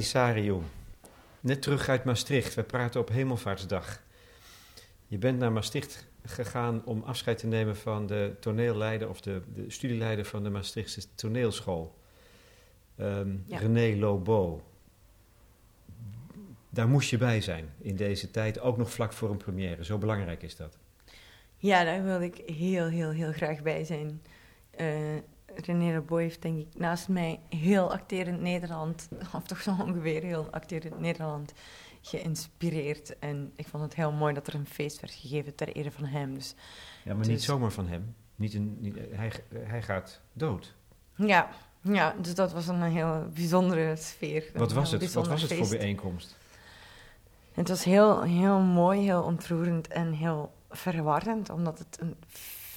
Velisarium. Net terug uit Maastricht. We praten op Hemelvaartsdag. Je bent naar Maastricht gegaan om afscheid te nemen van de toneelleider of de, de studieleider van de Maastrichtse toneelschool. Ehm, Ja. René Lobo. Daar moest je bij zijn in deze tijd, ook nog vlak voor een première. Zo belangrijk is dat. Ja, daar wil ik heel, heel, heel graag bij zijn. Eh René Leboy heeft denk ik naast mij heel acterend Nederland, of toch zo ongeveer heel acterend Nederland, geïnspireerd. En ik vond het heel mooi dat er een feest werd gegeven ter ere van hem. Dus Ja, maar niet Dus- zomaar van hem. Niet een, niet, hij, hij gaat dood. ja, ja, dus dat was een heel bijzondere sfeer. Wat was het? Wat was het voor bijeenkomst? Het was heel, heel mooi, heel ontroerend en heel verwarrend, omdat het een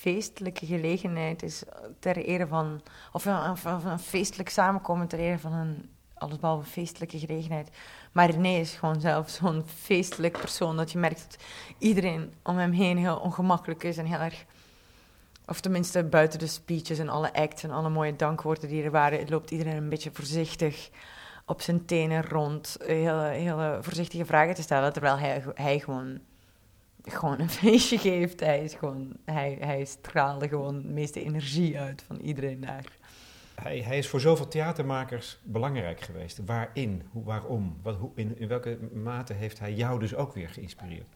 feestelijke gelegenheid is ter ere van, of een, of een, feestelijk samenkomen ter ere van een allesbehalve feestelijke gelegenheid. Maar René is gewoon zelf zo'n feestelijk persoon dat je merkt dat iedereen om hem heen heel ongemakkelijk is en heel erg, of tenminste buiten de speeches en alle acts en alle mooie dankwoorden die er waren, loopt iedereen een beetje voorzichtig op zijn tenen rond hele, hele voorzichtige vragen te stellen, terwijl hij, hij gewoon, gewoon een feestje geeft. Hij, is gewoon, hij, hij straalde gewoon de meeste energie uit van iedereen daar. Hij, hij is voor zoveel theatermakers belangrijk geweest. Waarin? Hoe, waarom? Wat, hoe, in, in welke mate heeft hij jou dus ook weer geïnspireerd?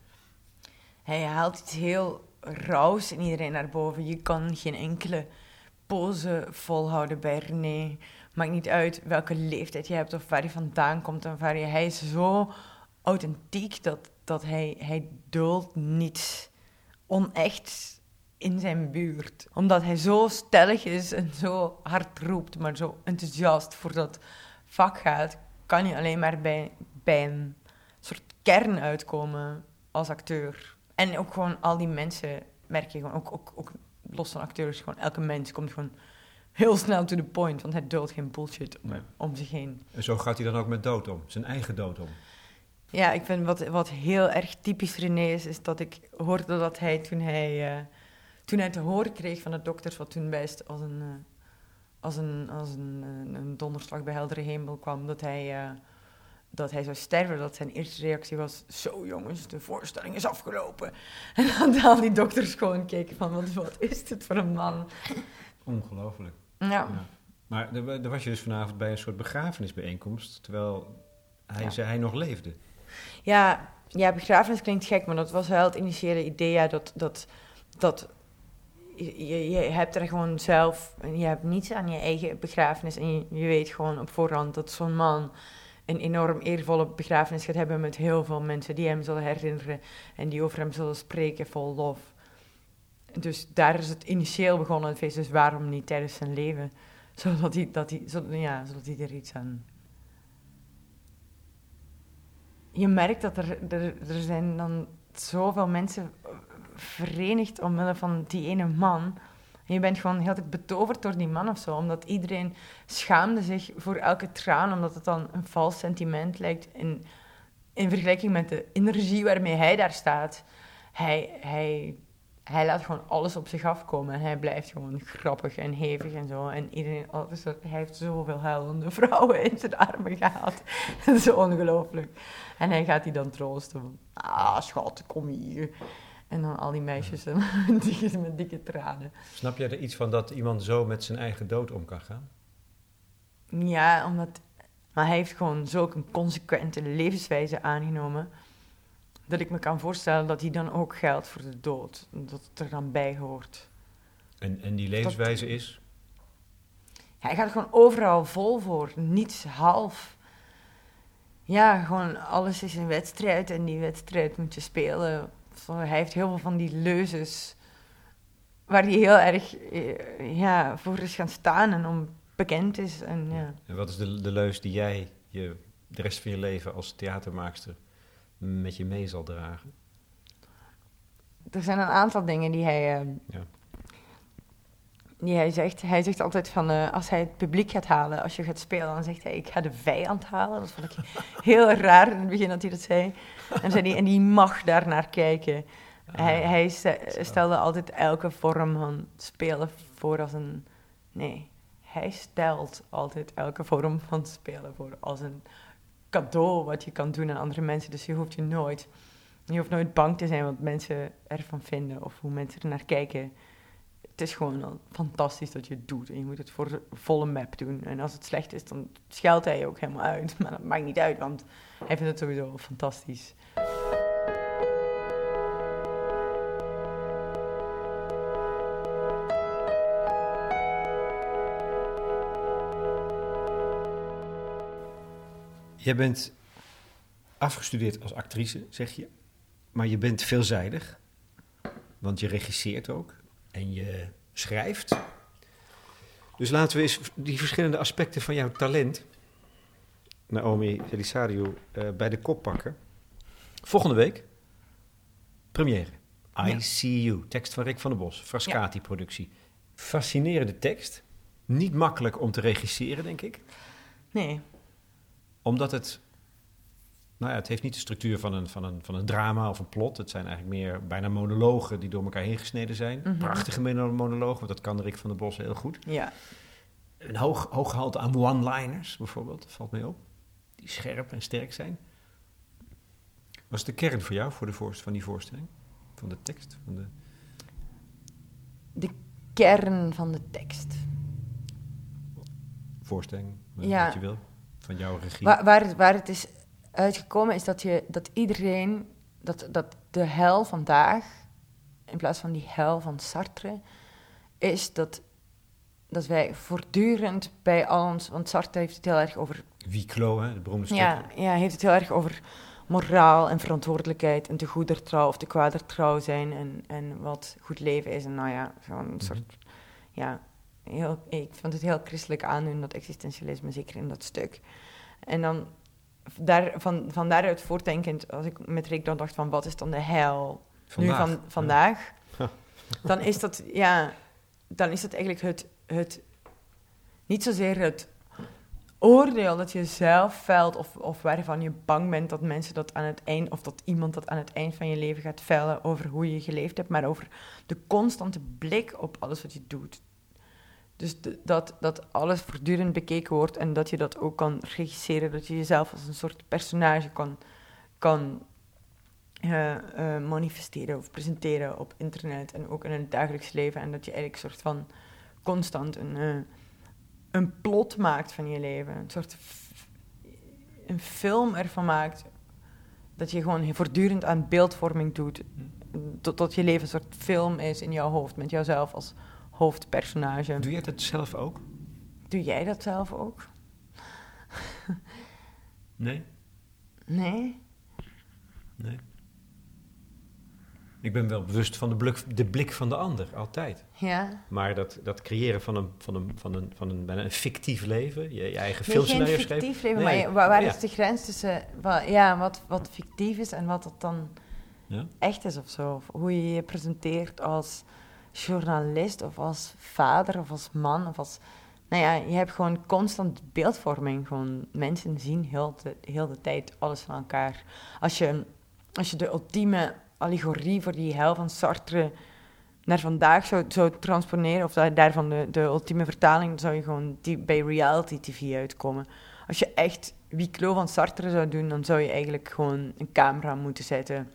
Hij haalt iets heel rauws in iedereen naar boven. Je kan geen enkele pose volhouden bij René. Maakt niet uit welke leeftijd je hebt of waar hij vandaan komt. En waar je, hij is zo authentiek dat, dat hij, hij duldt niets onechts in zijn buurt. Omdat hij zo stellig is en zo hard roept, maar zo enthousiast voor dat vak gaat, kan je alleen maar bij, bij een soort kern uitkomen als acteur. En ook gewoon al die mensen merk je gewoon, ook, ook, ook los van acteurs, gewoon elke mens komt gewoon heel snel to the point, want hij duldt geen bullshit om, Nee. om zich heen. En zo gaat hij dan ook met dood om. Zijn eigen dood om. Ja, ik vind wat, wat heel erg typisch René is, is dat ik hoorde dat hij toen hij, eh, toen hij te horen kreeg van de dokters, wat toen best als een, eh, als een, als een, een, een donderslag bij heldere hemel kwam, dat hij, eh, dat hij zou sterven, dat zijn eerste reactie was, zo jongens, de voorstelling is afgelopen. En dat al die dokters gewoon keken van, wat, wat is dit voor een man? Ongelooflijk. Ja, Ja. Maar er, er was je dus vanavond bij een soort begrafenisbijeenkomst, terwijl hij, Ja. zei hij nog leefde. Ja, ja, begrafenis klinkt gek, maar dat was wel het initiële idee. Ja, dat, dat, dat je, je- hebt er gewoon zelf, je hebt niets aan je eigen begrafenis. En je, weet gewoon op voorhand dat zo'n man een enorm eervolle begrafenis gaat hebben met heel veel mensen die hem zullen herinneren en die over hem zullen spreken vol lof. Dus daar is het initieel begonnen, het feest. Dus waarom niet tijdens zijn leven? Zodat hij, dat hij, ja, zodat hij er iets aan je merkt dat er, er, er zijn dan zoveel mensen verenigd omwille van die ene man. Je bent gewoon heel tijd betoverd door die man of zo. Omdat iedereen schaamde zich voor elke traan. Omdat het dan een vals sentiment lijkt. In, in vergelijking met de energie waarmee hij daar staat. Hij, hij, hij laat gewoon alles op zich afkomen. En hij blijft gewoon grappig en hevig en zo. En iedereen, oh, hij heeft zoveel huilende vrouwen in zijn armen gehad. Dat is ongelooflijk. En hij gaat die dan troosten. Ah, schat, kom hier. En dan al die meisjes en die met dikke tranen. Snap jij er iets van dat iemand zo met zijn eigen dood om kan gaan? Ja, omdat... Maar hij heeft gewoon zulke consequente levenswijze aangenomen... dat ik me kan voorstellen dat hij dan ook geldt voor de dood. Dat het er dan bij hoort. En, en die levenswijze is? Hij gaat gewoon overal vol voor, niets half. Ja, gewoon alles is een wedstrijd en die wedstrijd moet je spelen. Hij heeft heel veel van die leuzes waar hij heel erg eh, ja, voor is gaan staan en om bekend is. En, ja. En wat is de, de leus die jij je, de rest van je leven als theatermaakster met je mee zal dragen? Er zijn een aantal dingen die hij, eh, Ja. die hij zegt. Hij zegt altijd van, eh, als hij het publiek gaat halen, als je gaat spelen, dan zegt hij, ik ga de vijand halen. Dat vond ik heel raar in het begin dat hij dat zei. En, zei hij, en die mag daar naar kijken. hij Ah, hij ste- stelde altijd elke vorm van spelen voor als een... Nee, hij stelt altijd elke vorm van spelen voor als een cadeau wat je kan doen aan andere mensen. Dus je hoeft je nooit, je hoeft nooit bang te zijn wat mensen ervan vinden of hoe mensen er naar kijken. Het is gewoon fantastisch dat je het doet en je moet het voor volle map doen. En als het slecht is, dan scheldt hij je ook helemaal uit. Maar dat maakt niet uit, want hij vindt het sowieso fantastisch. Jij bent afgestudeerd als actrice, zeg je. Maar je bent veelzijdig. Want je regisseert ook. En je schrijft. Dus laten we eens die verschillende aspecten van jouw talent... Naomi Elisario uh, bij de kop pakken. Volgende week, première. I Ja. See You, tekst van Rick van der Bos, Frascati-productie. Fascinerende tekst. Niet makkelijk om te regisseren, denk ik. Nee, Omdat het... Nou ja, het heeft niet de structuur van een, van, een, van een drama of een plot. Het zijn eigenlijk meer bijna monologen die door elkaar heen gesneden zijn. Mhm. Prachtige mono- monologen, want dat kan Rick van der Bos heel goed. ja. Een hoog, hoog gehalte aan one-liners bijvoorbeeld, valt mij op. Die scherp en sterk zijn. Was de kern voor jou voor de voorst van die voorstelling? Van de tekst? Van de... De kern van de tekst. voorstelling, eh, Ja. wat je wil, van jouw regie. Waar, waar, het, waar het is uitgekomen is dat, je, dat iedereen, dat, dat de hel vandaag, in plaats van die hel van Sartre, is dat, dat wij voortdurend bij al ons, want Sartre heeft het heel erg over, Wieklo, hè, de beroemde stuk. ja, ja, heeft het heel erg over moraal en verantwoordelijkheid en te goeder trouw of te kwader trouw zijn en, en wat goed leven is. En nou ja, zo'n Mhm. soort, ja, heel, ik vond het heel christelijk aandoen, dat existentialisme, zeker in dat stuk. En dan daar, van, van daaruit voortdenkend, als ik met Rick dan dacht van wat is dan de hel Vandaag. nu van vandaag, Ja. dan is dat, ja, dan is dat eigenlijk het, het niet zozeer het oordeel dat je zelf velt of, of waarvan je bang bent dat mensen dat aan het eind, of dat iemand dat aan het eind van je leven gaat vellen over hoe je geleefd hebt, maar over de constante blik op alles wat je doet. Dus de- dat, dat alles voortdurend bekeken wordt en dat je dat ook kan regisseren, dat je jezelf als een soort personage kan, kan eh, eh, manifesteren of presenteren op internet en ook in het dagelijks leven. En dat je eigenlijk een soort van constant een, eh, een plot maakt van je leven. Een soort een film ervan maakt. Dat je gewoon voortdurend aan beeldvorming doet. Totdat je leven een soort film is in jouw hoofd, met jouzelf als hoofdpersonage. Doe jij dat zelf ook? Doe jij dat zelf ook? Nee? Nee? Nee. Ik ben wel bewust van de blik, de blik van de ander, altijd. Ja? Maar dat, dat creëren van een, van een, van een, van een, een fictief leven, je, je eigen Nee, filmscenario schrijven. fictief leven, Nee, maar je- waar, waar ja. is de grens tussen wa- ja, wat, wat fictief is en wat het dan Ja? echt is of zo? Of hoe je je presenteert als journalist of als vader of als man of als... Nou ja, je hebt gewoon constant beeldvorming. Gewoon mensen zien heel de, heel de tijd alles van elkaar. Als je, als je de ultieme allegorie voor die hel van Sartre naar vandaag zou, zou transponeren, of daar- daarvan de, de ultieme vertaling, zou je gewoon die, bij reality tv uitkomen. Als je echt Wieklo van Sartre zou doen, dan zou je eigenlijk gewoon een camera moeten zetten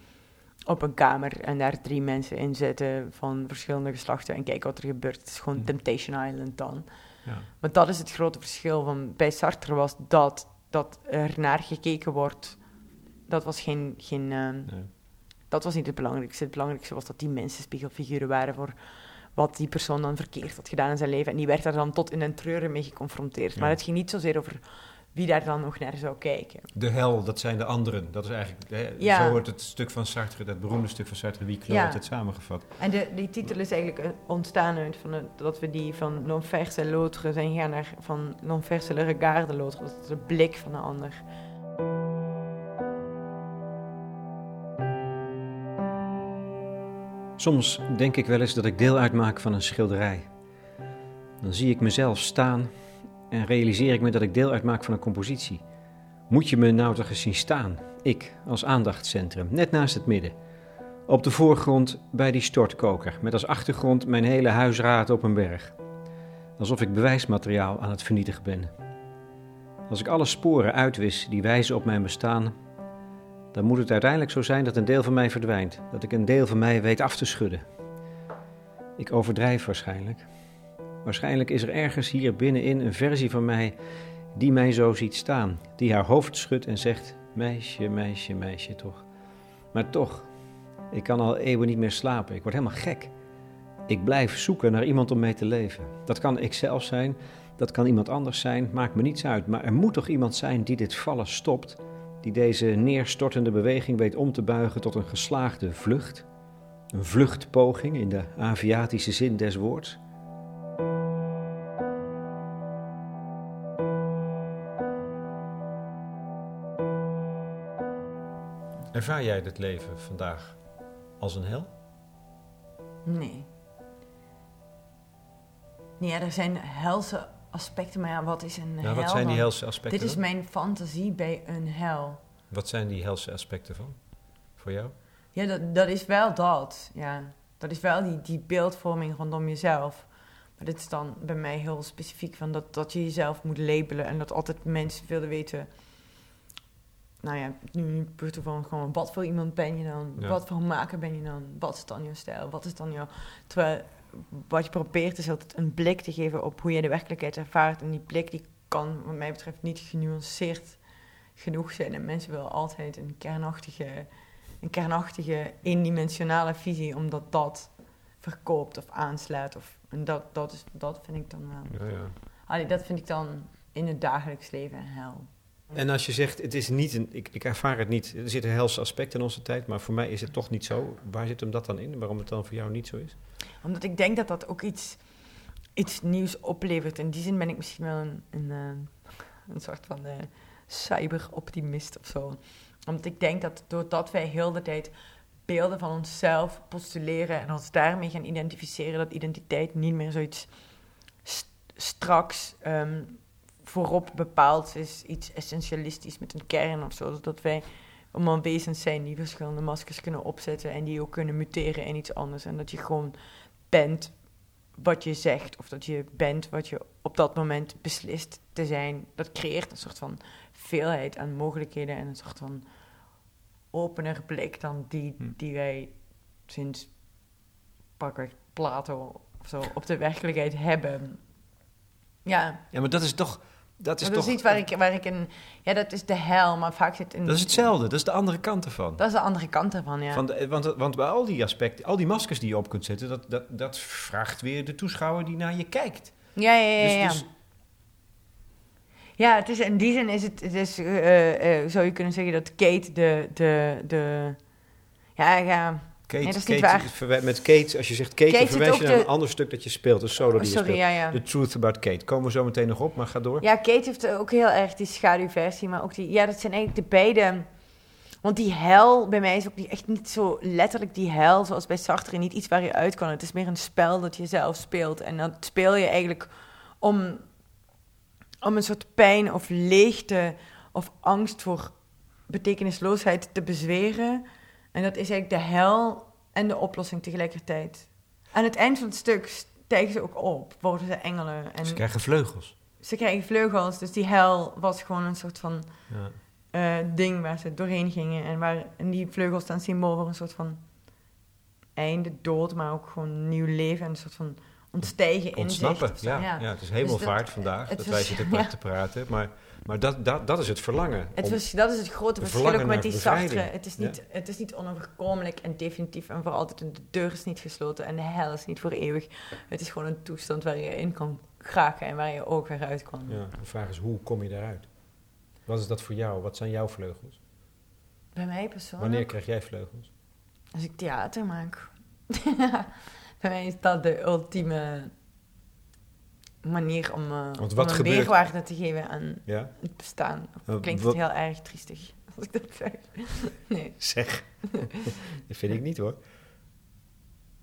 op een kamer en daar drie mensen in zetten van verschillende geslachten en kijken wat er gebeurt. Het is gewoon Mhm. Temptation Island dan. Ja. Maar dat is het grote verschil van bij Sartre was dat, dat er naar gekeken wordt. Dat was geen, geen Nee. dat was niet het belangrijkste. Het belangrijkste was dat die mensen spiegelfiguren waren voor wat die persoon dan verkeerd had gedaan in zijn leven. En die werd daar dan tot in den treuren mee geconfronteerd. Ja. Maar het ging niet zozeer over wie daar dan nog naar zou kijken. De hel, dat zijn de anderen. Dat is eigenlijk, hè, Ja. zo wordt het stuk van Sartre, dat beroemde stuk van Sartre, Wieklo, Ja. altijd samengevat. En de, die titel is eigenlijk eh, ontstaan uit van het- dat we die van l'enfer c'est l'autre zijn gaan naar van l'enfer c'est le regard de l'autre. Dat is de blik van de ander. Soms denk ik wel eens dat ik deel uitmaak van een schilderij. Dan zie ik mezelf staan en realiseer ik me dat ik deel uitmaak van een compositie. Moet je me nou toch eens zien staan, ik als aandachtscentrum, net naast het midden. Op de voorgrond bij die stortkoker, met als achtergrond mijn hele huisraad op een berg. Alsof ik bewijsmateriaal aan het vernietigen ben. Als ik alle sporen uitwis die wijzen op mijn bestaan, dan moet het uiteindelijk zo zijn dat een deel van mij verdwijnt, dat ik een deel van mij weet af te schudden. Ik overdrijf waarschijnlijk. Waarschijnlijk is er ergens hier binnenin een versie van mij die mij zo ziet staan, die haar hoofd schudt en zegt: Meisje, meisje, meisje, toch. Maar toch, ik kan al eeuwen niet meer slapen. Ik word helemaal gek. Ik blijf zoeken naar iemand om mee te leven. Dat kan ik zelf zijn, dat kan iemand anders zijn, maakt me niets uit. Maar er moet toch iemand zijn die dit vallen stopt, die deze neerstortende beweging weet om te buigen tot een geslaagde vlucht. Een vluchtpoging in de Aviatische zin des woords. Ervaar jij het leven vandaag als een hel? Nee. Nee, ja, er zijn helse aspecten, maar ja, wat is een Nou, hel? wat zijn die helse aspecten? Dit is dan? mijn fantasie bij een hel. Wat zijn die helse aspecten van? Voor jou? Ja, dat, dat is wel dat. Ja. Dat is wel die, die beeldvorming rondom jezelf. Maar dit is dan bij mij heel specifiek van dat, dat je jezelf moet labelen en dat altijd mensen willen weten. Nou ja, nu puur van gewoon wat voor iemand ben je dan? Ja. Wat voor maker ben je dan? Wat is dan jouw stijl? Wat is dan jouw. Terwijl wat je probeert is altijd een blik te geven op hoe je de werkelijkheid ervaart. En die blik die kan, wat mij betreft, niet genuanceerd genoeg zijn. En mensen willen altijd een kernachtige een kernachtige, eendimensionale visie, omdat dat verkoopt of aanslaat. Of, en dat, dat, is, dat vind ik dan wel. Ja, ja. Allee, dat vind ik dan in het dagelijks leven een hel. En als je zegt, het is niet een, ik, ik ervaar het niet, er zit een helse aspect in onze tijd, maar voor mij is het toch niet zo. Waar zit hem dat dan in? Waarom het dan voor jou niet zo is? Omdat ik denk dat dat ook iets, iets nieuws oplevert. In die zin ben ik misschien wel een, een, eh, een soort van eh, cyber-optimist of zo. Omdat ik denk dat doordat wij heel de tijd beelden van onszelf postuleren en ons daarmee gaan identificeren, dat identiteit niet meer zoiets st- straks ehm, voorop bepaald is, iets essentialistisch met een kern of zo. Dat wij allemaal wezens zijn die verschillende maskers kunnen opzetten en die ook kunnen muteren in iets anders. En dat je gewoon bent wat je zegt, of dat je bent wat je op dat moment beslist te zijn. Dat creëert een soort van veelheid aan mogelijkheden en een soort van opener blik dan die, Hm. die wij sinds pakweg Plato of zo op de werkelijkheid hebben. Ja, Ja, maar dat is toch, dat is dat toch, is iets waar ik, waar ik een... Ja, dat is de hel, maar vaak zit een... dat is hetzelfde, dat is de andere kant ervan. Dat is de andere kant ervan, ja. Van de- want, want bij al die aspecten, al die maskers die je op kunt zetten, dat, dat, dat vraagt weer de toeschouwer die naar je kijkt. Ja, ja, ja. Dus- ja. dus- Ja, het is, in die zin is het, het is, eh, eh, zou je kunnen zeggen dat Kate de, de, de ja, ja, Kate, Nee, dat is niet Kate waar. verwij- met Kate, als je zegt Kate, Kate verwijs je naar de- een ander stuk dat je speelt, een solo die je sorry, speelt. ja, ja. The Truth About Kate. Komen we zo meteen nog op, maar ga door. Ja, Kate heeft ook heel erg die schaduwversie, maar ook die, ja, dat zijn eigenlijk de beide. Want die hel, bij mij is ook niet, echt niet zo letterlijk die hel, zoals bij Sartre, niet iets waar je uit kan. Het is meer een spel dat je zelf speelt. En dat speel je eigenlijk om, om een soort pijn of leegte of angst voor betekenisloosheid te bezweren. En dat is eigenlijk de hel en de oplossing tegelijkertijd. Aan het eind van het stuk stijgen ze ook op, worden ze engelen. En Ze krijgen vleugels. ze krijgen vleugels, dus die hel was gewoon een soort van Ja. eh, ding waar ze doorheen gingen. En, waar, en die vleugels staan symbool voor een soort van einde, dood, maar ook gewoon nieuw leven. En een soort van ontstijgen in Ontsnappen, ja, ja. Het is hemelvaart Dus vandaag, het dat was- wij zitten ja. te praten. Maar, maar dat, dat, dat is het verlangen. Het was, dat is het grote verschil ook met die bevrijding. Het is, niet, het is niet onoverkomelijk en definitief en voor altijd. En de deur is niet gesloten en de hel is niet voor eeuwig. Het is gewoon een toestand waar je in kan geraken en waar je ook weer uit kan. ja, de vraag is, hoe kom je daaruit? Wat is dat voor jou? Wat zijn jouw vleugels? Bij mij persoonlijk. Wanneer krijg jij vleugels? Als ik theater maak. Bij mij is dat de ultieme manier om, wat om een meerwaarde te geven aan Ja? het bestaan. Of klinkt wat- het heel erg triestig als ik dat zeg? Nee. Zeg. dat vind ik niet hoor.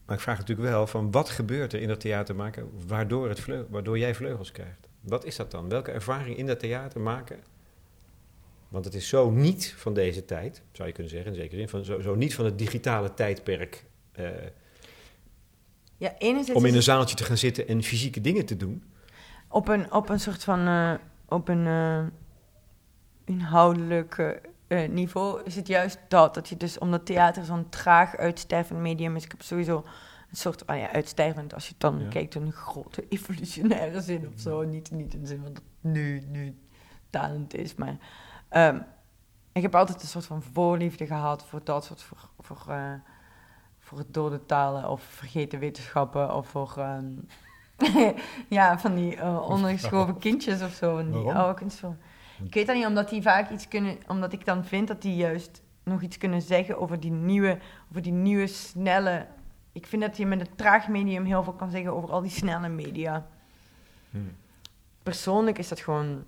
Maar ik vraag natuurlijk wel van wat gebeurt er in dat theater maken waardoor, het vleug, waardoor jij vleugels krijgt? Wat is dat dan? Welke ervaring in dat theater maken? Want het is zo niet van deze tijd, zou je kunnen zeggen, in zekere zin. Van zo, zo niet van het digitale tijdperk. eh, Ja, enerzijds om in een zaaltje te gaan zitten en fysieke dingen te doen. op een, op een soort van... eh, op een, eh, inhoudelijke eh, niveau is het juist dat. Dat je dus, omdat theater zo'n traag uitstervend medium is, ik heb sowieso een soort, oh ja, uitstervend als je het dan Ja. kijkt een grote evolutionaire zin of zo. Niet, niet in de zin van dat nu, nu talent is, maar ehm, ik heb altijd een soort van voorliefde gehad voor dat soort, voor, voor, voor het dode talen of vergeten wetenschappen of voor, ehm, ja, van die eh, ondergeschoven kindjes of zo. van Die oude. Ik weet dat niet, omdat die vaak iets kunnen, omdat ik dan vind dat die juist nog iets kunnen zeggen over die nieuwe, over die nieuwe snelle. Ik vind dat je met een traag medium heel veel kan zeggen over al die snelle media. Hmm. Persoonlijk is dat gewoon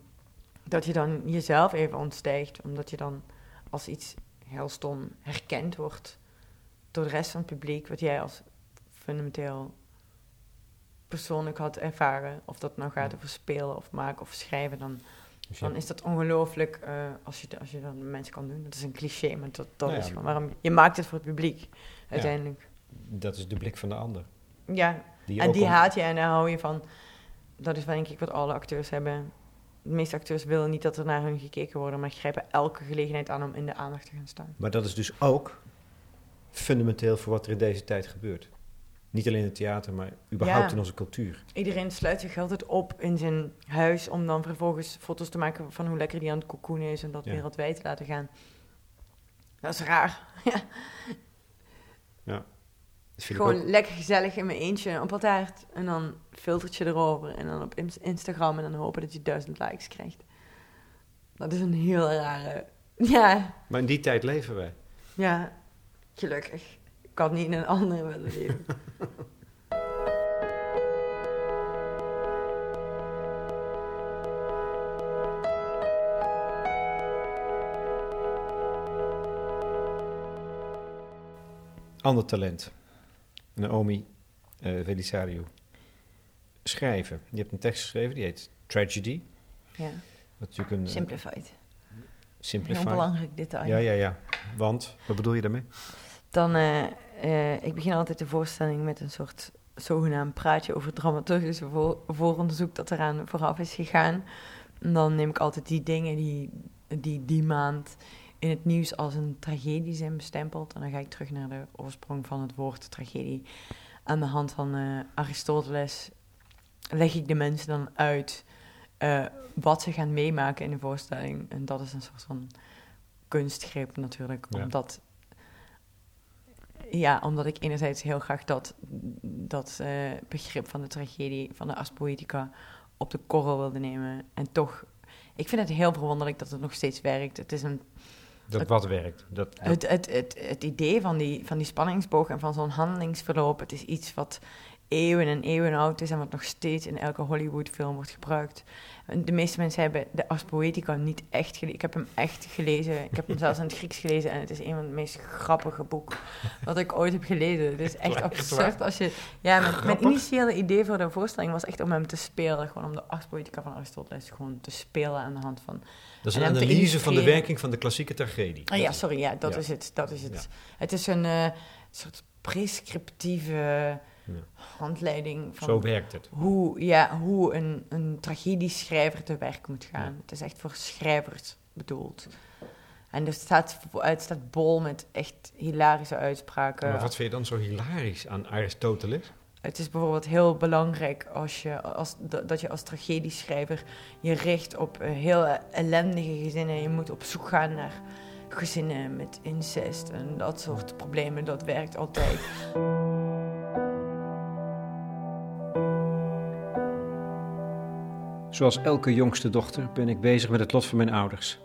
dat je dan jezelf even ontstijgt, omdat je dan als iets heel stom herkend wordt door de rest van het publiek, wat jij als fundamenteel persoonlijk had ervaren. Of dat nou gaat over spelen of maken of schrijven, dan Dus dan is dat ongelooflijk eh, als, je, als je dat met mensen kan doen. Dat is een cliché, maar dat, dat Nou ja, is gewoon waarom... Je maakt het voor het publiek, uiteindelijk. Dat is de blik van de ander. Ja, Die en die haat je en daar hou je van. Dat is denk ik wat alle acteurs hebben. De meeste acteurs willen niet dat er naar hun gekeken wordt, maar grijpen elke gelegenheid aan om in de aandacht te gaan staan. Maar dat is dus ook fundamenteel voor wat er in deze tijd gebeurt. Niet alleen in het theater, maar überhaupt Ja. in onze cultuur. Iedereen sluit zich altijd op in zijn huis om dan vervolgens foto's te maken van hoe lekker die aan het cocoenen is en dat Ja. wereldwijd te laten gaan. Dat is raar. Ja. Gewoon lekker gezellig in mijn eentje op een taart. En dan filtertje erover. En dan op Ins- Instagram. En dan hopen dat je duizend likes krijgt. Dat is een heel rare... Ja, Maar in die tijd leven wij. ja. Gelukkig. Ik had niet in een andere willen leven. Ander talent. Naomi eh Velisario. Schrijven. Je hebt een tekst geschreven, die heet Tragedy. Ja, Wat natuurlijk een... simplified. Simplify. Heel belangrijk detail. Ja, ja, ja. Want, wat bedoel je daarmee? Dan, eh, eh, ik begin altijd de voorstelling met een soort zogenaamd praatje over dramaturgische voor, vooronderzoek dat eraan vooraf is gegaan. En dan neem ik altijd die dingen die die, die maand in het nieuws als een tragedie zijn bestempeld. En dan ga ik terug naar de oorsprong van het woord tragedie. Aan de hand van eh, Aristoteles leg ik de mensen dan uit wat ze gaan meemaken in de voorstelling. En dat is een soort van kunstgreep natuurlijk, Ja. omdat ja, omdat ik enerzijds heel graag dat, dat eh, begrip van de tragedie, van de Ars Poetica, op de korrel wilde nemen. En toch, ik vind het heel verwonderlijk dat het nog steeds werkt. Het is een, Dat Het- wat werkt. Dat, dat- het, het, het, het idee van die, van die spanningsboog en van zo'n handelingsverloop, het is iets wat eeuwen en eeuwen oud is en wat nog steeds in elke Hollywood-film wordt gebruikt. De meeste mensen hebben de Ars Poetica niet echt gelezen. Ik heb hem echt gelezen. Ik heb hem zelfs in het Grieks gelezen en het is een van de meest grappige boeken wat ik ooit heb gelezen. Het is echt absurd als je... Ja, mijn, mijn initiële idee voor de voorstelling was echt om hem te spelen. Gewoon om de Ars Poetica van Aristoteles gewoon te spelen aan de hand van dat is en een analyse van de werking van de klassieke tragedie. Ah ja, sorry, ja, dat Ja. is het. Dat is het. Ja. Het is een eh, soort prescriptieve. Handleiding van Zo werkt het. hoe, ja, hoe een, een tragedieschrijver te werk moet gaan. Het is echt voor schrijvers bedoeld. En er staat, het staat bol met echt hilarische uitspraken. Maar wat vind je dan zo hilarisch aan Aristoteles? Het is bijvoorbeeld heel belangrijk als je, als, dat je als tragedieschrijver je richt op heel ellendige gezinnen. Je moet op zoek gaan naar gezinnen met incest en dat soort problemen. Dat werkt altijd. Zoals elke jongste dochter ben ik bezig met het lot van mijn ouders.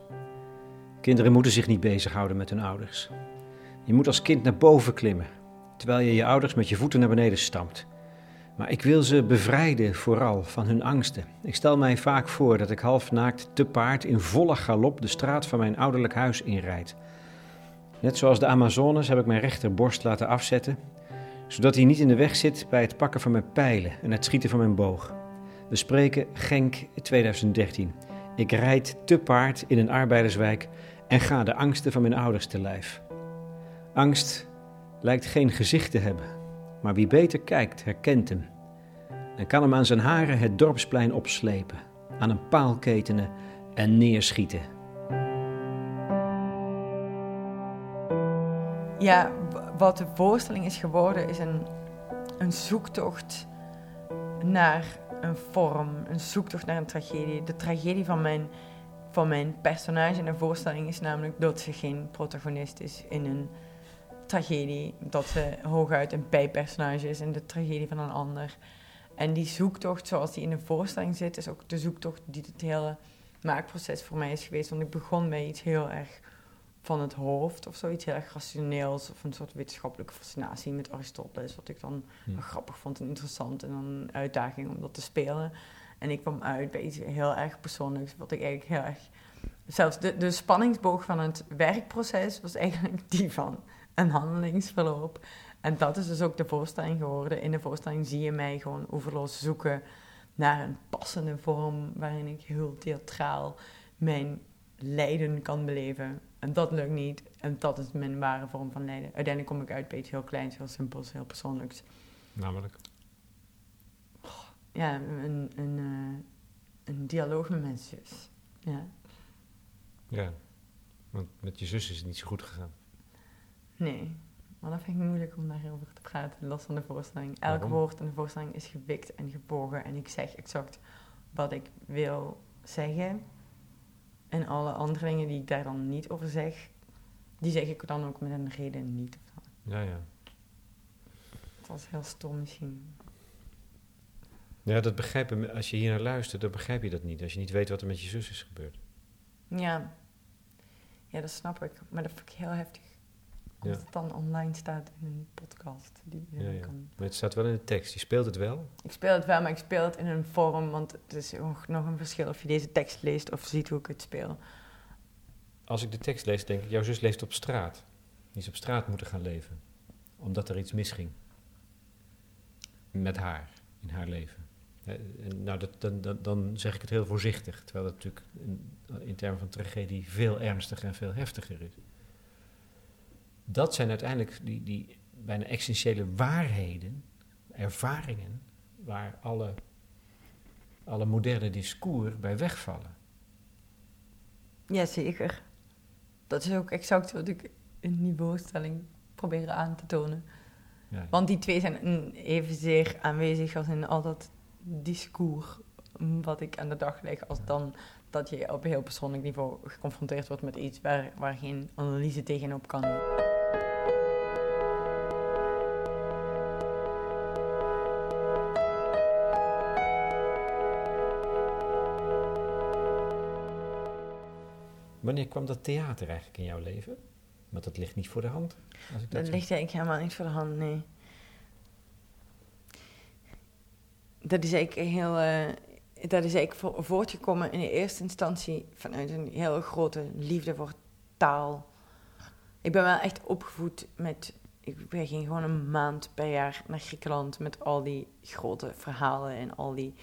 Kinderen moeten zich niet bezighouden met hun ouders. Je moet als kind naar boven klimmen, terwijl je je ouders met je voeten naar beneden stampt. Maar ik wil ze bevrijden vooral van hun angsten. Ik stel mij vaak voor dat ik half naakt te paard in volle galop de straat van mijn ouderlijk huis inrijd. Net zoals de Amazones heb ik mijn rechterborst laten afzetten, zodat hij niet in de weg zit bij het pakken van mijn pijlen en het schieten van mijn boog. We spreken Genk 2013. Ik rijd te paard in een arbeiderswijk en ga de angsten van mijn ouders te lijf. Angst lijkt geen gezicht te hebben, maar wie beter kijkt, herkent hem. En kan hem aan zijn haren het dorpsplein opslepen, aan een paal ketenen en neerschieten. Ja, wat de voorstelling is geworden, is een, een zoektocht naar een vorm, een zoektocht naar een tragedie. De tragedie van mijn, van mijn personage in de voorstelling is namelijk dat ze geen protagonist is in een tragedie. Dat ze hooguit een bijpersonage is in de tragedie van een ander. En die zoektocht zoals die in de voorstelling zit, is ook de zoektocht die het hele maakproces voor mij is geweest. Want ik begon bij iets heel erg van het hoofd of zoiets heel erg rationeels of een soort wetenschappelijke fascinatie met Aristoteles, wat ik dan Hm. grappig vond en interessant en dan een uitdaging om dat te spelen. En ik kwam uit bij iets heel erg persoonlijks, wat ik eigenlijk heel erg... Zelfs de, de spanningsboog van het werkproces was eigenlijk die van een handelingsverloop. En dat is dus ook de voorstelling geworden. In de voorstelling zie je mij gewoon oeverloos zoeken naar een passende vorm waarin ik heel theatraal mijn lijden kan beleven. En dat lukt niet. En dat is mijn ware vorm van lijden. Uiteindelijk kom ik uit bij iets heel kleins, heel simpels, heel persoonlijks. Namelijk. Ja, een, een, eh, een dialoog met mijn zus. Ja. Ja. Want met je zus is het niet zo goed gegaan. Nee, maar dat vind ik moeilijk om daarover te praten, los van de voorstelling. Elk Waarom? woord in de voorstelling is gewikt en gebogen en ik zeg exact wat ik wil zeggen. En alle andere dingen die ik daar dan niet over zeg, die zeg ik dan ook met een reden niet. Ja, ja. Het was heel stom misschien. Ja, dat begrijpen, als je hier naar luistert, dan begrijp je dat niet. Als je niet weet wat er met je zus is gebeurd. Ja. ja, dat snap ik. Maar dat vind ik heel heftig. Als Ja. het dan online staat in een podcast. Die, je Ja, ja. Kan... Maar het staat wel in de tekst. Je speelt het wel. Ik speel het wel, maar ik speel het in een vorm, want het is nog nog een verschil of je deze tekst leest of ziet hoe ik het speel. Als ik de tekst lees, denk ik, jouw zus leeft op straat. Die is op straat moeten gaan leven. Omdat er iets misging. Met haar, in haar leven. Nou, dat, dan, dan, dan zeg ik het heel voorzichtig. Terwijl het natuurlijk in, in termen van tragedie veel ernstiger en veel heftiger is. Dat zijn uiteindelijk die, die bijna essentiële waarheden, ervaringen, waar alle, alle moderne discours bij wegvallen. Ja, zeker. Dat is ook exact wat ik in die voorstelling probeer aan te tonen. Ja, Want die twee zijn evenzeer aanwezig als in al dat discours mm, wat ik aan de dag leg, als dan dat je op een heel persoonlijk niveau geconfronteerd wordt met iets waar, waar geen analyse tegenop kan. Wanneer kwam dat theater eigenlijk in jouw leven? Want dat ligt niet voor de hand. Als ik dat Dat ligt eigenlijk helemaal niet voor de hand, nee. Dat is eigenlijk heel... eh, dat is eigenlijk vo- voortgekomen in de eerste instantie vanuit een heel grote liefde voor taal. Ik ben wel echt opgevoed met... Ik gingen gewoon een maand per jaar naar Griekenland met al die grote verhalen en al die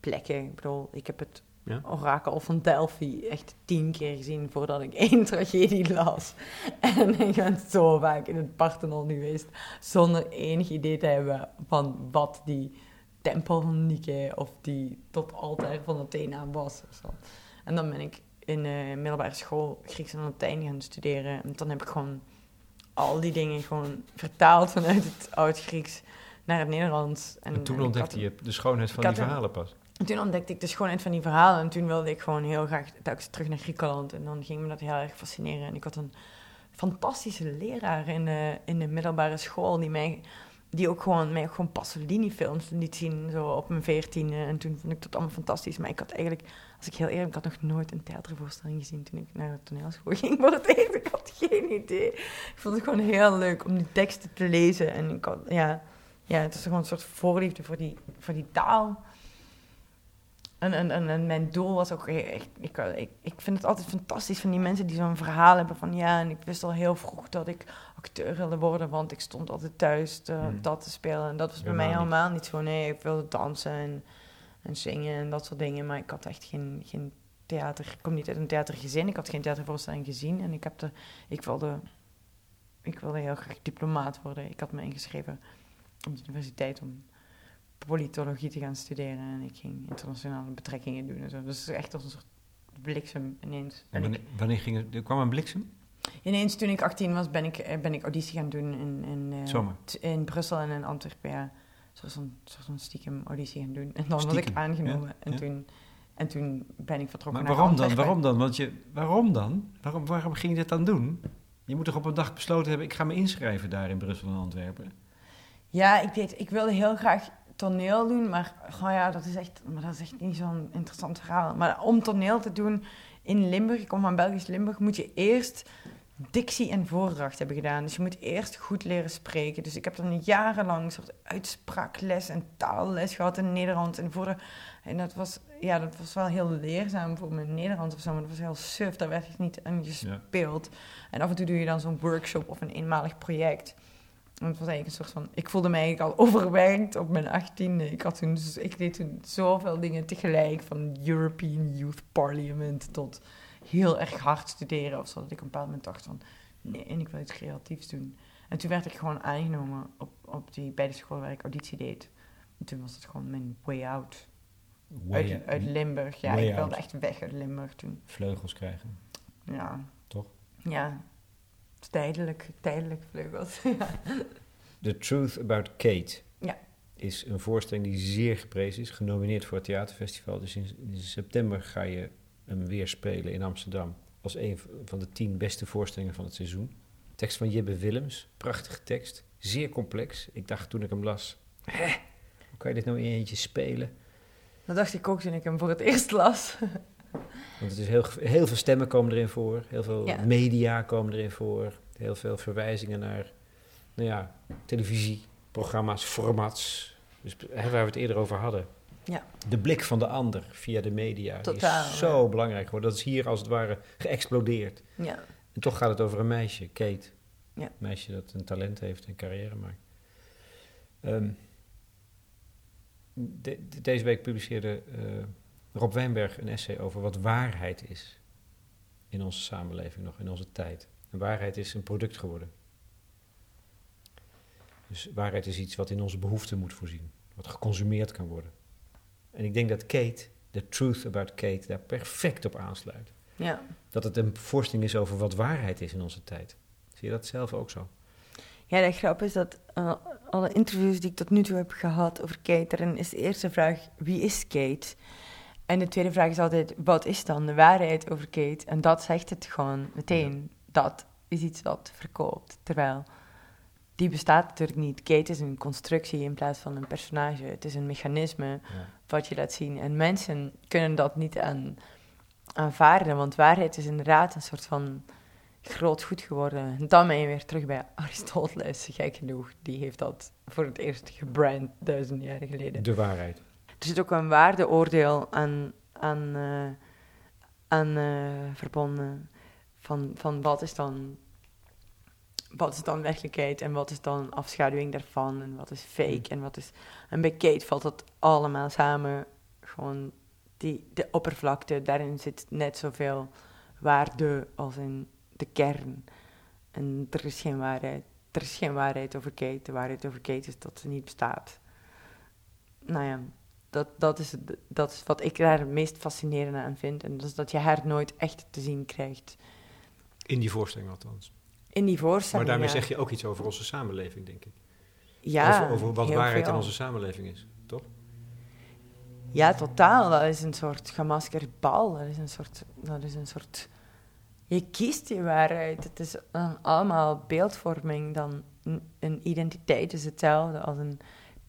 plekken. Ik bedoel, ik heb het Ja? orakel van Delphi echt tien keer gezien voordat ik één tragedie las. En ik ben zo vaak in het Parthenon geweest zonder enig idee te hebben van wat die tempel van Nike of die tot altaar van Athena was. Of zo. En dan ben ik in de middelbare school Grieks en Latijn gaan studeren. En dan heb ik gewoon al die dingen gewoon vertaald vanuit het Oud-Grieks naar het Nederlands. En, en toen ontdekte je de schoonheid van die verhalen pas. En toen ontdekte ik de schoonheid van die verhalen. En toen wilde ik gewoon heel graag terug naar Griekenland. En dan ging me dat heel erg fascineren. En ik had een fantastische leraar in de, in de middelbare school... die mij die ook gewoon, mij gewoon Pasolini-films liet zien, zo op mijn veertiende. En toen vond ik dat allemaal fantastisch. Maar ik had eigenlijk, als ik heel eerlijk ik had nog nooit een theatervoorstelling gezien toen ik naar de toneelschool ging voor het eerst. Ik had geen idee. Ik vond het gewoon heel leuk om die teksten te lezen. En ik had, ja, ja, het is gewoon een soort voorliefde voor die, voor die taal. En, en, en, en mijn doel was ook echt, ik, ik, ik vind het altijd fantastisch van die mensen die zo'n verhaal hebben van ja, en ik wist al heel vroeg dat ik acteur wilde worden, want ik stond altijd thuis te, Hmm. dat te spelen. En dat was bij mij Helemaal niet. helemaal niet zo. Nee, ik wilde dansen en, en zingen en dat soort dingen, maar ik had echt geen, geen theater. Ik kom niet uit een theatergezin, ik had geen theatervoorstelling gezien en ik, heb de, ik, wilde, ik wilde heel graag diplomaat worden. Ik had me ingeschreven op de universiteit om politologie te gaan studeren en ik ging internationale betrekkingen doen en zo. Dus echt als een soort bliksem ineens. En wanneer, wanneer ging het, er kwam een bliksem? Ineens toen ik 18 was, ben ik, eh, ben ik auditie gaan doen in, in, eh, in Brussel en in Antwerpen. Zoals een soort van stiekem auditie gaan doen. En dan was ik aangenomen. ja, en, ja. Toen, en toen ben ik vertrokken Maar naar waarom dan? Waarom dan? Want je, waarom dan? Waarom, waarom ging je dit dan doen? Je moet toch op een dag besloten hebben, ik ga me inschrijven daar in Brussel en Antwerpen. Ja, ik weet, ik wilde heel graag toneel doen, maar, oh ja, dat is echt, maar dat is echt niet zo'n interessant verhaal. Maar om toneel te doen in Limburg, ik kom van Belgisch Limburg, moet je eerst dictie en voordracht hebben gedaan. Dus je moet eerst goed leren spreken. Dus ik heb dan jarenlang een soort uitspraakles en taalles gehad in Nederland. En, voor en dat, was, ja, dat was wel heel leerzaam voor mijn Nederlands of zo, maar dat was heel suf. Daar werd ik niet aan gespeeld. En af en toe doe je dan zo'n workshop of een eenmalig project. En het was eigenlijk een soort van... Ik voelde mij eigenlijk al overwerkt op mijn achttiende. Ik, had toen, dus ik deed toen zoveel dingen tegelijk. Van European Youth Parliament tot heel erg hard studeren. Of zo. Dat ik op een bepaald moment dacht van... Nee, en ik wil iets creatiefs doen. En toen werd ik gewoon aangenomen op, op die, bij de school waar ik auditie deed. En toen was het gewoon mijn way out. Way- Uit, uit Limburg. Ja, ik wilde out. echt weg uit Limburg toen. Vleugels krijgen. Ja. Toch? Ja. Tijdelijk, tijdelijk vleugels. The Truth About Kate Ja. is een voorstelling die zeer geprezen is, genomineerd voor het theaterfestival. Dus in, in september ga je hem weer spelen in Amsterdam als een van de tien beste voorstellingen van het seizoen. Tekst van Jibbe Willems, prachtige tekst, zeer complex. Ik dacht toen ik hem las, hè, hoe kan je dit nou in je eentje spelen? Dat dacht ik ook toen ik hem voor het eerst las. Want het is heel, heel veel stemmen komen erin voor, heel veel Ja. media komen erin voor, heel veel verwijzingen naar nou ja, televisieprogramma's, formats, dus, waar we het eerder over hadden. Ja. De blik van de ander via de media Totaal, is zo belangrijk geworden. Dat is hier als het ware geëxplodeerd. Ja. En toch gaat het over een meisje, Kate. Ja. Een meisje dat een talent heeft en carrière maakt. Ehm, de- de- deze week publiceerde eh, Rob Wijnberg een essay over wat waarheid is in onze samenleving nog, in onze tijd. En waarheid is een product geworden. Dus waarheid is iets wat in onze behoeften moet voorzien, wat geconsumeerd kan worden. En ik denk dat Kate, The Truth About Kate, daar perfect op aansluit. Ja. Dat het een voorstelling is over wat waarheid is in onze tijd. Zie je dat zelf ook zo? Ja, de grap is dat eh, alle interviews die ik tot nu toe heb gehad over Kate, daarin is de eerste vraag, wie is Kate? En de tweede vraag is altijd, wat is dan de waarheid over Kate? En dat zegt het gewoon meteen. Dat is iets wat verkoopt. Terwijl, die bestaat natuurlijk niet. Kate is een constructie in plaats van een personage. Het is een mechanisme Ja. wat je laat zien. En mensen kunnen dat niet aan, aanvaarden, want waarheid is inderdaad een soort van groot goed geworden. En dan ben je weer terug bij Aristoteles, gek genoeg. Die heeft dat voor het eerst gebrand duizend jaar geleden. De waarheid. Er zit ook een waardeoordeel aan, aan, eh, aan eh, verbonden. Van, van wat is dan wat is dan werkelijkheid en wat is dan afschaduwing daarvan en wat is fake en wat is... En bij Kate valt dat allemaal samen. Gewoon die, de oppervlakte, daarin zit net zoveel waarde als in de kern. En er is geen waarheid. Er is geen waarheid over Kate. De waarheid over Kate is dat ze niet bestaat. Nou ja, dat, dat, is, dat is wat ik daar het meest fascinerende aan vind. En dat is dat je haar nooit echt te zien krijgt. In die voorstelling althans. In die Maar voorstelling, daarmee ja. zeg je ook iets over onze samenleving, denk ik. Ja, over, over wat waarheid veel. in onze samenleving is, toch? Ja, totaal. Dat is een soort gemaskerd bal. Dat is een soort... Dat is een soort je kiest je waarheid. Het is allemaal beeldvorming. Dan een, een identiteit is hetzelfde als een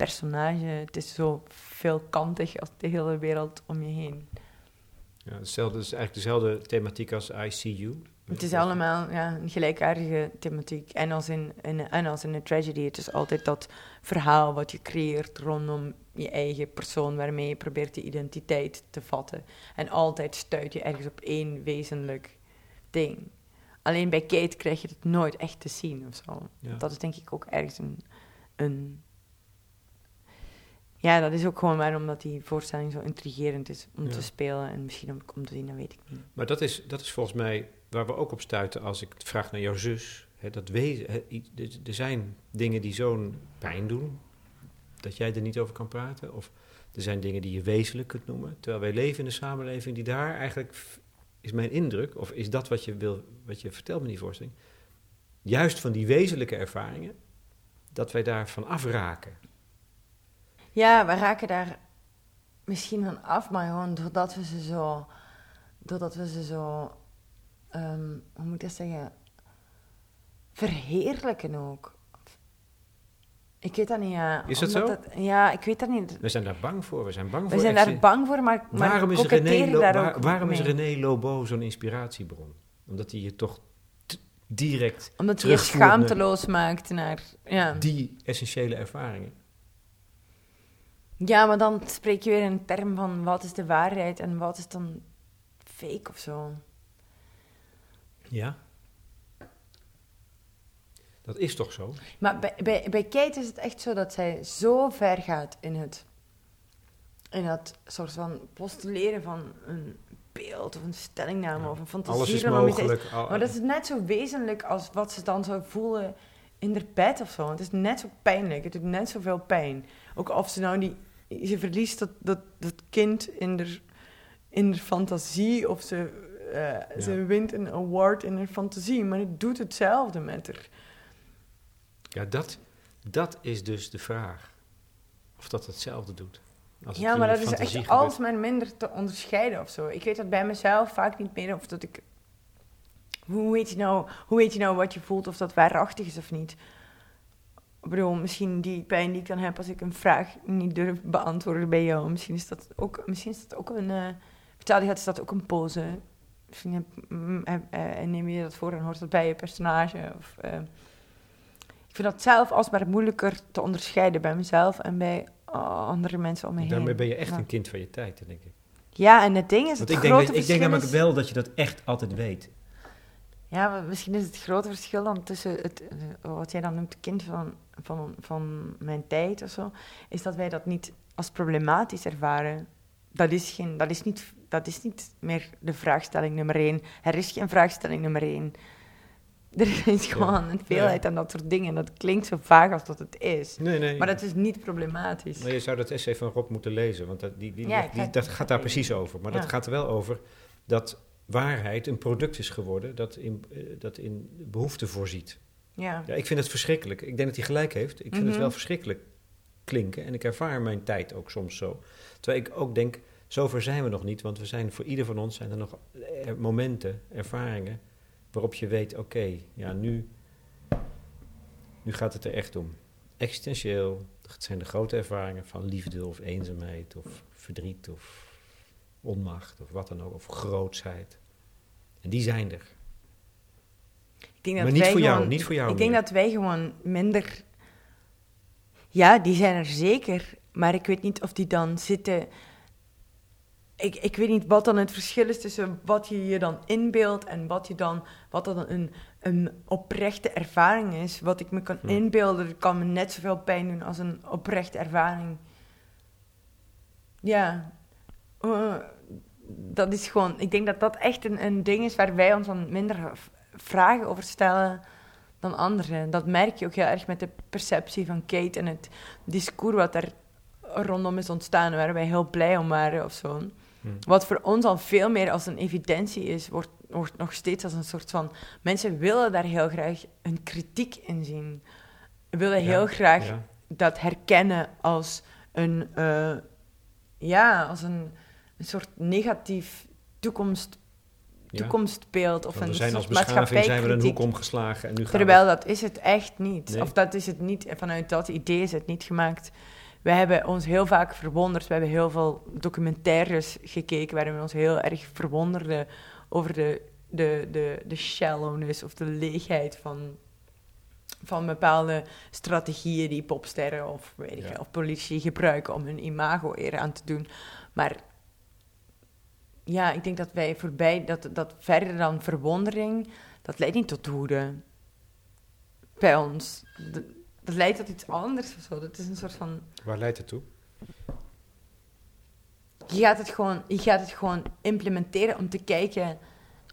personage. Het is zo veelkantig als de hele wereld om je heen. Ja, hetzelfde, het is eigenlijk dezelfde thematiek als I See You. Het is allemaal ja, een gelijkaardige thematiek. En als, in, in, en als in een tragedy, het is altijd dat verhaal wat je creëert rondom je eigen persoon, waarmee je probeert je identiteit te vatten. En altijd stuit je ergens op één wezenlijk ding. Alleen bij Kate krijg je het nooit echt te zien of zo. Ja. Dat is denk ik ook ergens een, een... Ja, dat is ook gewoon waarom dat die voorstelling zo intrigerend is om Ja. te spelen. En misschien om, om te zien, dat weet ik niet. Maar dat is, dat is volgens mij waar we ook op stuiten als ik vraag naar jouw zus. Hè, dat wezen, er- zijn dingen die zo'n pijn doen, dat jij er niet over kan praten. Of er zijn dingen die je wezenlijk kunt noemen. Terwijl wij leven in een samenleving die daar eigenlijk is mijn indruk, of is dat wat je, wil, wat je vertelt me die voorstelling, juist van die wezenlijke ervaringen, dat wij daarvan afraken. Ja, we raken daar misschien van af, maar gewoon doordat we ze zo, doordat we ze zo, ehm, hoe moet ik dat zeggen, verheerlijken ook. Ik weet dat niet, ja. Is dat zo? ja, ik weet dat niet. We zijn daar bang voor. We zijn bang We voor. zijn exi- daar bang voor, maar, maar waarom is, René, waar- waarom is. René Lobo zo'n inspiratiebron? Omdat hij je toch direct Omdat hij je schaamteloos maakt naar... Ja. die essentiële ervaringen. Ja, maar dan spreek je weer in een term van wat is de waarheid en wat is dan fake of zo. Ja. Dat is toch zo? Maar bij, bij, bij Kate is het echt zo dat zij zo ver gaat in het, in het soort van postuleren van een beeld of een stellingname Ja. of een fantasie. Alles is mogelijk. Maar dat is net zo wezenlijk als wat ze dan zou voelen in haar bed of zo. Het is net zo pijnlijk, het doet net zoveel pijn. Ook of ze nou die... Ze verliest dat, dat, dat kind in haar, in haar fantasie of ze, eh, ze wint een award in haar fantasie. Maar het doet hetzelfde met haar. Ja, dat, dat is dus de vraag. Of dat hetzelfde doet. Als het Ja, maar je dat is echt gebeurt. alsmaar minder te onderscheiden of zo. Ik weet dat bij mezelf vaak niet meer of dat ik... Hoe weet je nou, hoe weet je nou wat je voelt, of dat waarachtig is of niet? Ik bedoel, misschien die pijn die ik dan heb als ik een vraag niet durf beantwoorden bij jou. Misschien is dat ook, misschien is dat ook een... je, is dat ook een pose. Misschien heb, mm, heb- eh, neem je dat voor en hoort dat bij je personage. Of, eh, ik vind dat zelf alsmaar moeilijker te onderscheiden bij mezelf en bij uh, andere mensen om me heen. Daarmee ben je echt Ja. een kind van je tijd, denk ik. Ja, en het ding is, Want het ik denk, grote dat, ik denk namelijk is... wel dat je dat echt altijd weet. Ja, misschien is het grote verschil dan tussen het, eh, wat jij dan noemt kind van, van, van mijn tijd of zo, is dat wij dat niet als problematisch ervaren. Dat is, geen, dat, is niet, dat is niet meer de vraagstelling nummer één. Er is geen vraagstelling nummer één. Er is gewoon een veelheid aan dat soort dingen. Dat klinkt zo vaag als dat het is. Nee, nee. Maar dat is niet problematisch. Maar je zou dat essay van Rob moeten lezen, want dat, die, die, Ja, dat gaat daar precies over. Maar dat gaat er wel over dat waarheid een product is geworden dat in, eh, dat in behoefte voorziet. Ja. Ja, ik vind het verschrikkelijk. Ik denk dat hij gelijk heeft. Ik vind het Mhm. wel verschrikkelijk klinken. En ik ervaar mijn tijd ook soms zo. Terwijl ik ook denk, zover zijn we nog niet. Want we zijn, voor ieder van ons zijn er nog eh, momenten, ervaringen... waarop je weet, oké, ja, nu, nu gaat het er echt om. Existentieel, zijn de grote ervaringen van liefde of eenzaamheid... of verdriet of onmacht of wat dan ook, of grootsheid. En die zijn er. Ik denk dat Maar niet wij voor jou, gewoon- niet voor jou Ik denk dat wij gewoon minder... Ja, die zijn er zeker. Maar ik weet niet of die dan zitten... Ik, ik weet niet wat dan het verschil is tussen wat je je dan inbeeldt... en wat, je dan, wat dan een, een oprechte ervaring is. Wat ik me kan Hm. inbeelden, kan me net zoveel pijn doen als een oprechte ervaring. Ja. Eh, dat is gewoon... Ik denk dat dat echt een, een ding is waar wij ons dan minder vragen over stellen dan anderen. Dat merk je ook heel erg met de perceptie van Kate en het discours wat er rondom is ontstaan, waar wij heel blij om waren of zo. Hm. Wat voor ons al veel meer als een evidentie is, wordt, wordt nog steeds als een soort van... Mensen willen daar heel graag een kritiek in zien. Willen heel graag ja. dat herkennen als een... eh, ja, als een, een soort negatief toekomst, toekomstbeeld. Of een zijn als beschaving zijn we een hoek omgeslagen en nu gaan Terwijl dat is het echt niet. Nee. Of dat is het niet. Vanuit dat idee is het niet gemaakt. We hebben ons heel vaak verwonderd. We hebben heel veel documentaires gekeken waarin we ons heel erg verwonderden over de, de, de, de shallowness of de leegheid van, van bepaalde strategieën die popsterren of, weet ik, Ja. of politici gebruiken om hun imago eer aan te doen. Maar ja, ik denk dat wij voorbij, dat, dat verder dan verwondering, dat leidt niet tot woede bij ons. Dat, dat leidt tot iets anders of zo. Dat is een soort van. Waar leidt het toe? Je gaat het gewoon, je gaat het gewoon implementeren om te kijken.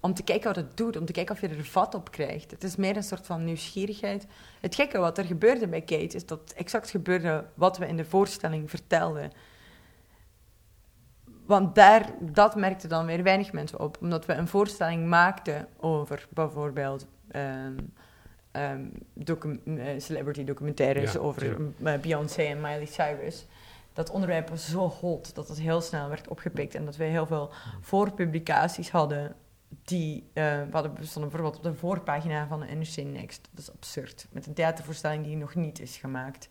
Om te kijken wat het doet, om te kijken of je er vat op krijgt. Het is meer een soort van nieuwsgierigheid. Het gekke wat er gebeurde bij Kate is dat exact gebeurde wat we in de voorstelling vertelden. Want daar, dat merkte dan weer weinig mensen op. Omdat we een voorstelling maakten over bijvoorbeeld ehm, ehm, docu- eh, celebrity documentaires Ja, over eh, Beyoncé en Miley Cyrus. Dat onderwerp was zo hot dat het heel snel werd opgepikt. En dat we heel veel voorpublicaties hadden. Die, eh, we hadden we stonden bijvoorbeeld op de voorpagina van de NRC Next. Dat is absurd. Met een theatervoorstelling die nog niet is gemaakt.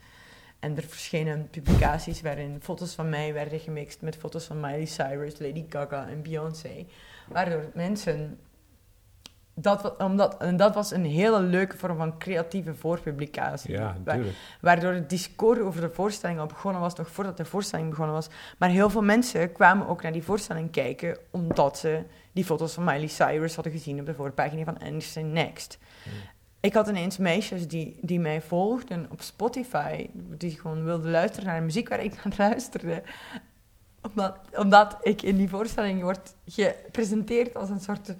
En er verschenen publicaties waarin foto's van mij werden gemixt met foto's van Miley Cyrus, Lady Gaga en Beyoncé. Waardoor mensen. Dat, omdat, en dat was een hele leuke vorm van creatieve voorpublicatie. Ja, natuurlijk. Waardoor het discours over de voorstelling al begonnen was, nog voordat de voorstelling begonnen was. Maar heel veel mensen kwamen ook naar die voorstelling kijken, omdat ze die foto's van Miley Cyrus hadden gezien op de voorpagina van NRC Next. Hmm. Ik had ineens meisjes die, die mij volgden op Spotify, die gewoon wilden luisteren naar de muziek waar ik naar luisterde. Omdat, omdat ik in die voorstelling word gepresenteerd als een soort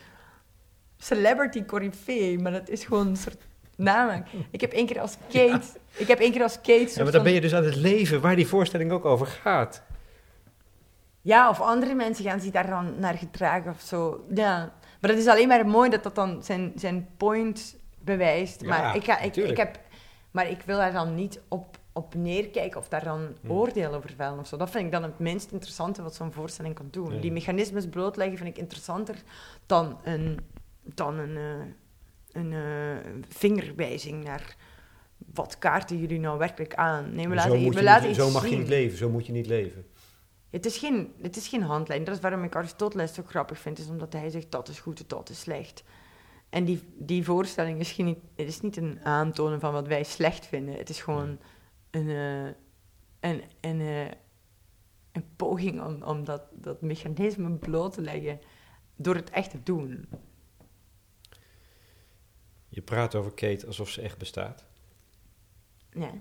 celebrity corifee, maar dat is gewoon een soort naam. Ik heb één keer als Kate, ik heb één keer als Kate Ja, maar dan ben je dus aan het leven waar die voorstelling ook over gaat. Ja, of andere mensen gaan zich daar dan naar gedragen of zo. Ja. Maar het is alleen maar mooi dat dat dan zijn, zijn point bewijst. Ja, maar, ik ga, ik, ik heb, maar ik wil daar dan niet op, op neerkijken of daar dan Hmm. oordeel over vellen of zo. Dat vind ik dan het minst interessante wat zo'n voorstelling kan doen. Die mechanismes blootleggen vind ik interessanter dan een, dan een, eh, een eh, vingerwijzing naar wat kaarten jullie nou werkelijk aan. Nee, we Maar zo, laten, moet we laten niet, iets zo mag je niet leven, zo moet je niet leven. Het is, geen, het is geen handlijn. Dat is waarom ik Aristoteles zo grappig vind. Is omdat hij zegt dat is goed en dat is slecht. En die, die voorstelling is, geen, het is niet een aantonen van wat wij slecht vinden. Het is gewoon een, eh, een, een, eh, een poging om, om dat, dat mechanisme bloot te leggen door het echt te doen. Je praat over Kate alsof ze echt bestaat. Ja.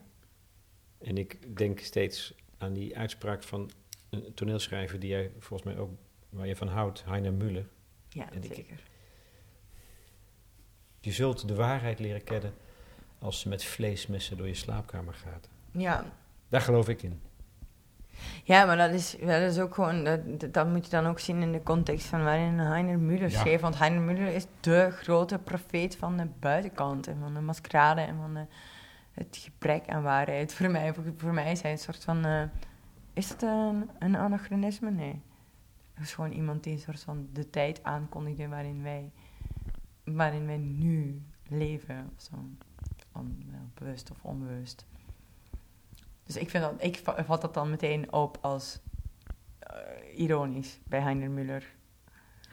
En ik denk steeds aan die uitspraak van een toneelschrijver die jij volgens mij ook, waar je van houdt, Heiner Müller. Ja, En ik- zeker. Je zult de waarheid leren kennen als ze met vleesmessen door je slaapkamer gaat. Ja, Daar geloof ik in. Ja, maar dat is, dat is ook gewoon, dat, moet je dan ook zien in de context van waarin Heiner Müller Ja. schreef. Want Heiner Müller is de grote profeet van de buitenkant en van de maskerade en van de, het gebrek aan waarheid. Voor mij, voor, voor mij is hij een soort van, eh, is dat een, een anachronisme? Nee. Dat is gewoon iemand die een soort van de tijd aankondigde waarin wij, waarin wij nu leven. Of zo. On, bewust of onbewust. Dus ik, vind dat, ik va- vat dat dan meteen op als eh, ironisch bij Heiner Müller.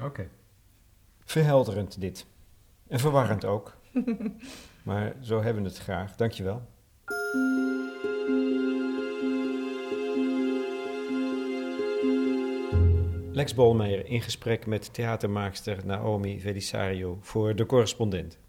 Oké. Verhelderend dit. En verwarrend ook. maar zo hebben we het graag. Dankjewel. Lex Bolmeijer in gesprek met theatermaakster Naomi Velisario voor De Correspondent.